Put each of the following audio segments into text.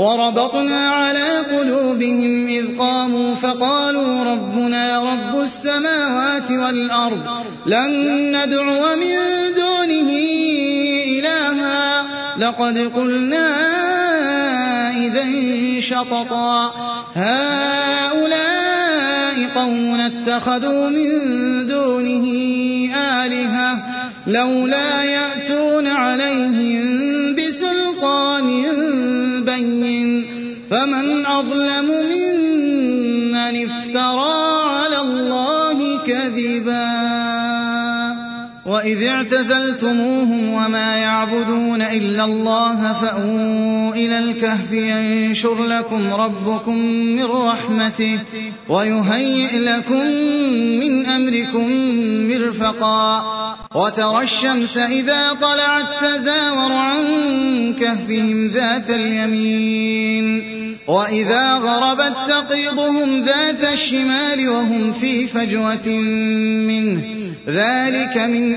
وربطنا على قلوبهم إذ قاموا فقالوا ربنا رب السماوات والأرض لن ندعو من دونه إلها. لقد قلنا إذا شططا. هؤلاء قوم اتخذوا من دونه آلهة لولا يأتون عليهم فمن وإذ اعتزلتموهم وما يعبدون إلا الله فأووا إلى الكهف ينشر لكم ربكم من رحمته ويهيئ لكم من أمركم مرفقا وترى الشمس إذا طلعت تزاور عن كهفهم ذات اليمين وإذا غربت تقرضهم ذات الشمال وهم في فجوة منه ذلك من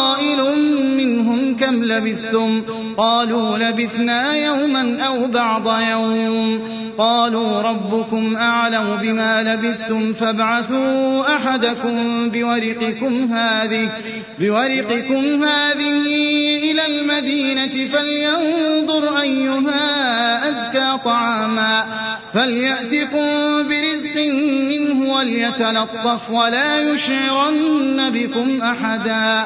لبثتم؟ قالوا لبثنا يوما أو بعض يوم. قالوا ربكم أعلم بما لبثتم فابعثوا أحدكم بورقكم هذه بورقكم هذه إلى المدينة فلينظر أيها أزكى طعاما. فليأتكم برزق منه وليتلطف ولا يشعرن بكم أحدا.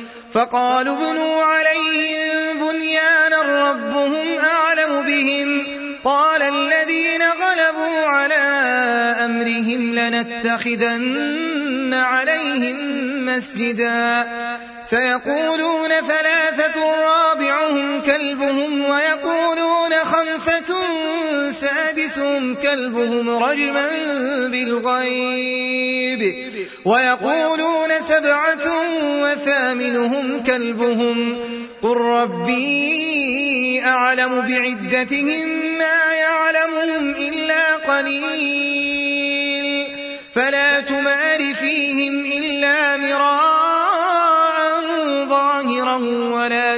فقالوا ابنوا عليهم بنيانا ربهم أعلم بهم. قال الذين غلبوا على أمرهم لنتخذن عليهم مسجدا. سيقولون ثلاثة رابعهم كلبهم ويقولون سادسهم كلبهم رجما بالغيب ويقولون سبعة وثامنهم كلبهم قل ربي أعلم بعدتهم ما يعلمهم إلا قليل فلا تمار فيهم إلا مراء ظاهرا ولا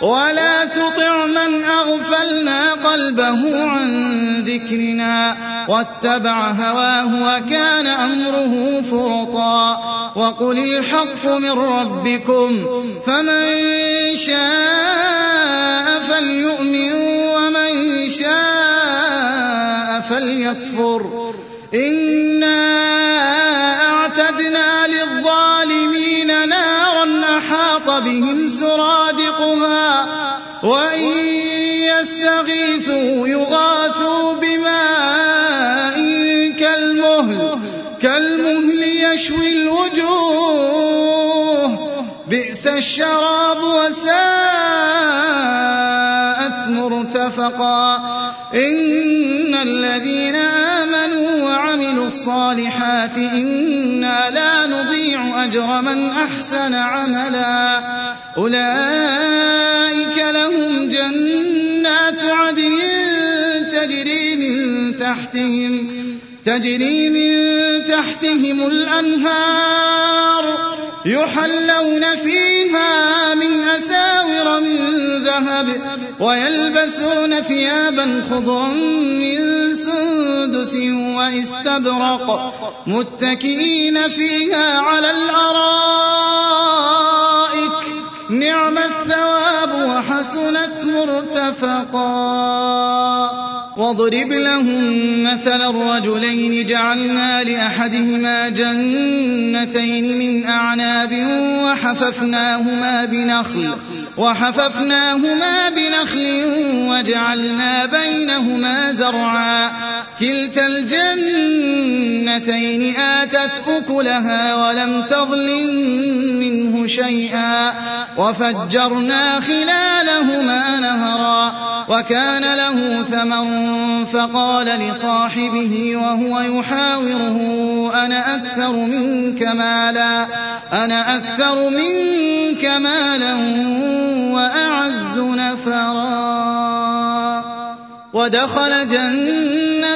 ولا تطع من أغفلنا قلبه عن ذكرنا واتبع هواه وكان أمره فرطا وقل الحق من ربكم فمن شاء فليؤمن ومن شاء فليكفر إنا بهم سرادقها وإن يستغيثوا يغاثوا بماء كالمهل كالمهل يشوي الوجوه. بئس الشراب وساءت مرتفقا. إن الذين آمنوا الصالحات إنا لا نضيع أجر من أحسن عملا. أولئك لهم جنات عدن تجري من تحتهم تجري من تحتهم الأنهار. يحلون فيها من أساور من ذهب ويلبسون ثيابا خضرا من سندس واستبرق متكئين فيها على الأرائك. نعم الثواب وحسنت مرتفقا. واضرب لهم مثل الرجلين جعلنا لأحدهما جنتين من أعناب وحففناهما بنخل وحففناهما بنخل وجعلنا بينهما زرعا. كلتا الجنتين آتت أكلها ولم تظلم منه شيئا وفجرنا خلالهما نهرا وكان له ثمر فقال لصاحبه وهو يحاوره أنا أكثر منك مالا أنا أكثر منك مالا وأعز نفرا. ودخل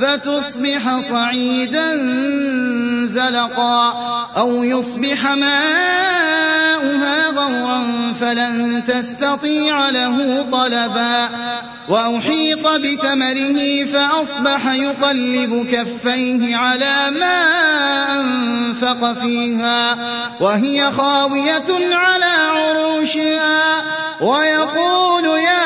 فتصبح صعيدا زلقا أو يصبح ماؤها غورا فلن تستطيع له طلبا وأحيط بثمره فأصبح يقلب كفيه على ما أنفق فيها وهي خاوية على عروشها ويقول يا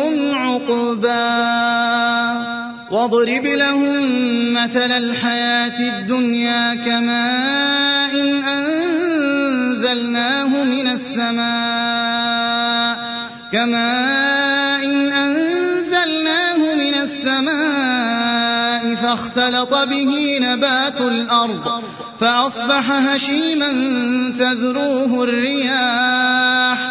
واضرب لهم مثل الحياة الدنيا كماء إن أنزلناه من السماء كماء إن أنزلناه من السماء فاختلط به نبات الأرض فأصبح هشيما تذروه الرياح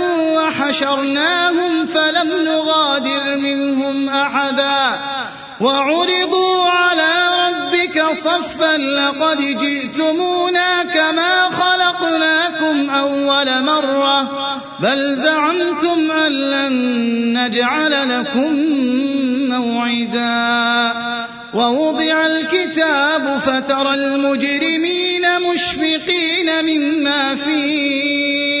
وحشرناهم فلم نغادر منهم أحدا. وعرضوا على ربك صفا لقد جئتمونا كما خلقناكم أول مرة. بل زعمتم أن لن نجعل لكم موعدا. ووضع الكتاب فترى المجرمين مشفقين مما فيه.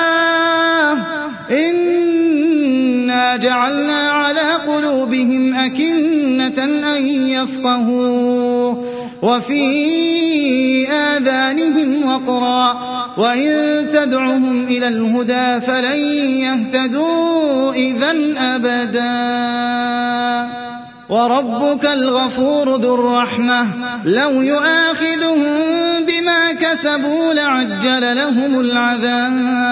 جعلنا على قلوبهم أكنة أن يفقهوه وفي آذانهم وقرا وإن تدعهم إلى الهدى فلن يهتدوا إذا أبدا وربك الغفور ذو الرحمة لو يؤاخذهم بما كسبوا لعجل لهم العذاب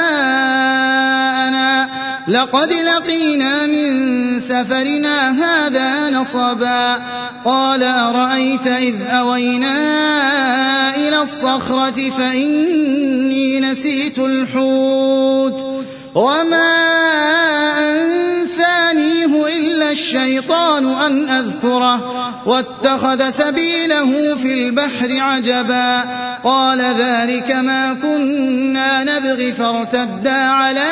لقد لقينا من سفرنا هذا نصبا. قال أرأيت إذ أوينا إلى الصخرة فإني نسيت الحوت. وما أنسانيه إلا الشيطان أن أذكره. واتخذ سبيله في البحر عجبا. قال ذلك ما كنا نبغي فارتدا على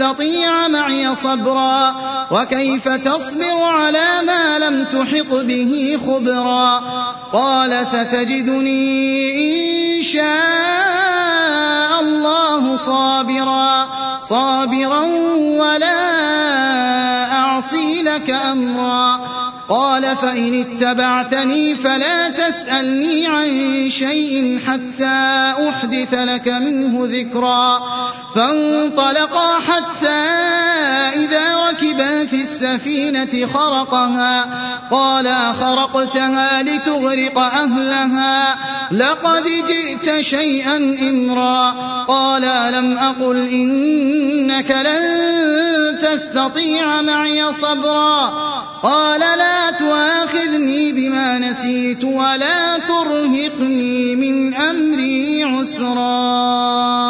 تستطيع معي صبرا؟ وكيف تصبر على ما لم تحط به خبرا؟ قال ستجدني إن شاء الله صابرا. صابرا ولا أعصي لك أمرا. قال فإن اتبعتني فلا تسألني عن شيء حتى أحدث لك منه ذكرا. فانطلقا حتى إذا ركبا في السفينة خرقها. قال أخرقتها لتغرق أهلها. لقد جئت شيئا إمرا. قال ألم أقل إنك لن تستطيع معي صبرا. قال لا تؤاخذني بما نسيت ولا ترهقني من أمري عسرا.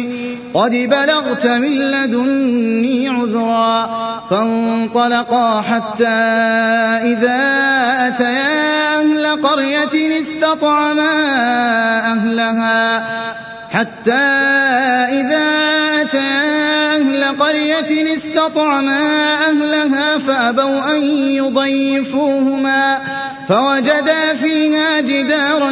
قد بلغت من لدني عذرا فانطلقا حتى إذا أتيا أهل قرية استطعما أهلها حتى إذا أتيا أهل قرية استطعما أهلها فأبوا أن يضيفوهما فوجدا فيها جدارا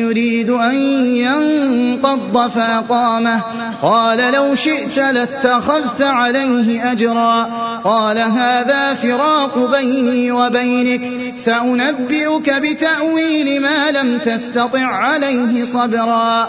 يريد أن ينقض فأقامه. قال لو شئت لاتخذت عليه أجرا. قال هذا فراق بيني وبينك. سأنبئك بتأويل ما لم تستطع عليه صبرا.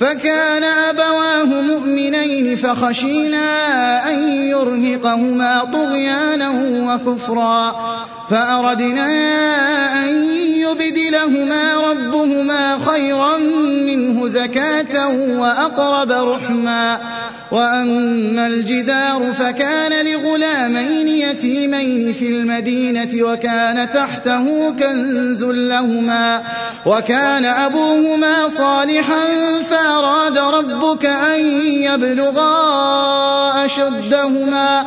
فكان أبواه مؤمنين فخشينا أن يرهقهما طغيانا وكفرا فأردنا أن يبدلهما ربهما خيرا منه زكاة وأقرب رحما وأما الجدار فكان لغلامين يتيمين في المدينة وكان تحته كنز لهما وكان أبوهما صالحا فأراد ربك أن يبلغا أشدهما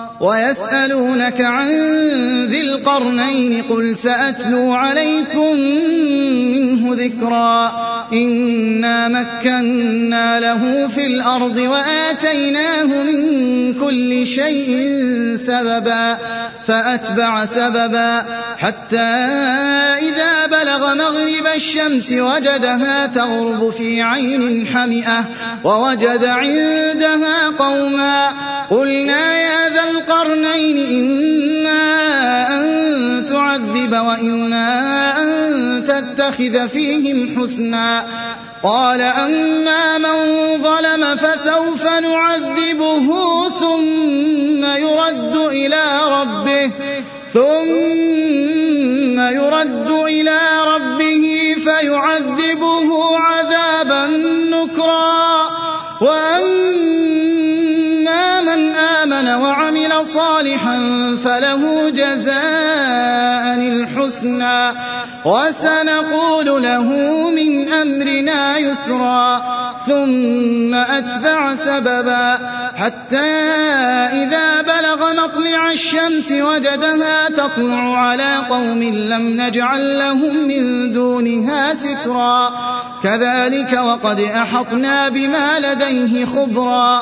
ويسألونك عن ذي القرنين قل سأتلو عليكم منه ذكرا إنا مكنا له في الأرض وآتيناه من كل شيء سببا فأتبع سببا حتى إذا بلغ مغرب الشمس وجدها تغرب في عين حمئة ووجد عندها قوما قلنا يا ذا القرنين إما أن تعذب وإما أن تتخذ فيهم حسنا. قال أما من ظلم فسوف نعذبه ثم يرد إلى ربه ثم يرد إلى ربه فيعذبه عذابا نكرا. وأما آمن وعمل صالحا فله جزاء الحسنى. وسنقول له من أمرنا يسرا ثم أتبع سببا. حتى إذا بلغ مطلع الشمس وجدها تطلع على قوم لم نجعل لهم من دونها سترا. كذلك وقد أحطنا بما لديه خبرا.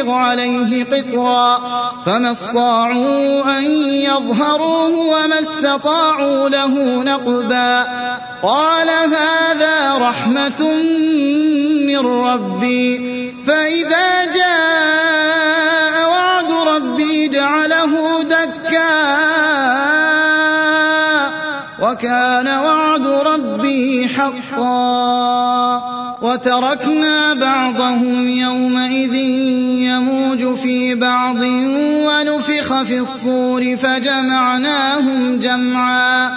أفرغ عليه قطرا فما استطاعوا أن يظهروه وما استطاعوا له نقبا قال هذا رحمة من ربي فإذا جاء وعد ربي جعله دكا وكان وعد ربي حقا وتركنا بعضهم يومئذ يموج في بعض ونفخ في الصور فجمعناهم جمعا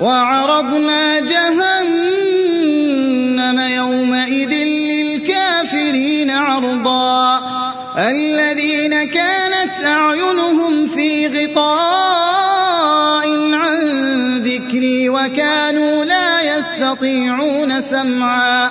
وعرضنا جهنم يومئذ للكافرين عرضا الذين كانت أعينهم في غطاء عن ذكر ذكري وكانوا لا يستطيعون سمعا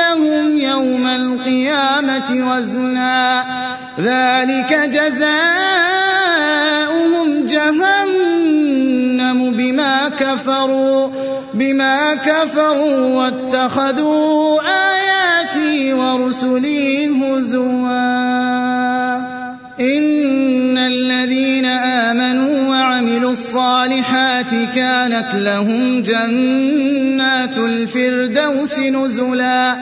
لهم يوم القيامة وزنا. ذلك جزاؤهم جهنم بما كفروا بما كفروا واتخذوا آياتي ورسلي هزوا. الصالحات كانت لهم جنات الفردوس نزلا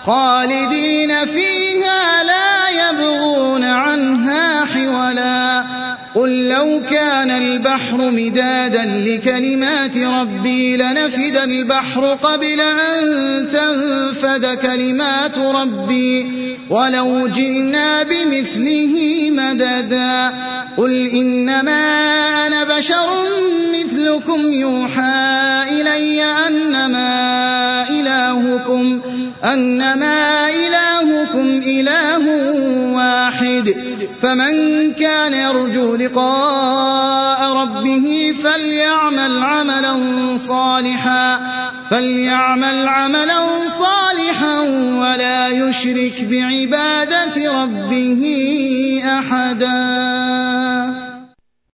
خالدين فيها لا يبغون عنها حولا قل لو كان البحر مدادا لكلمات ربي لنفد البحر قبل أن تنفد كلمات ربي ولو جئنا بمثله مددا قل إنما أنا بشر مثلكم يوحى إلي أنما إلهكم أنما إلهكم إله واحد فمن كان يرجو لقاء ربه فليعمل عملا صالحا فليعمل عملا صالحا ولا يشرك بعبادة ربه أحدا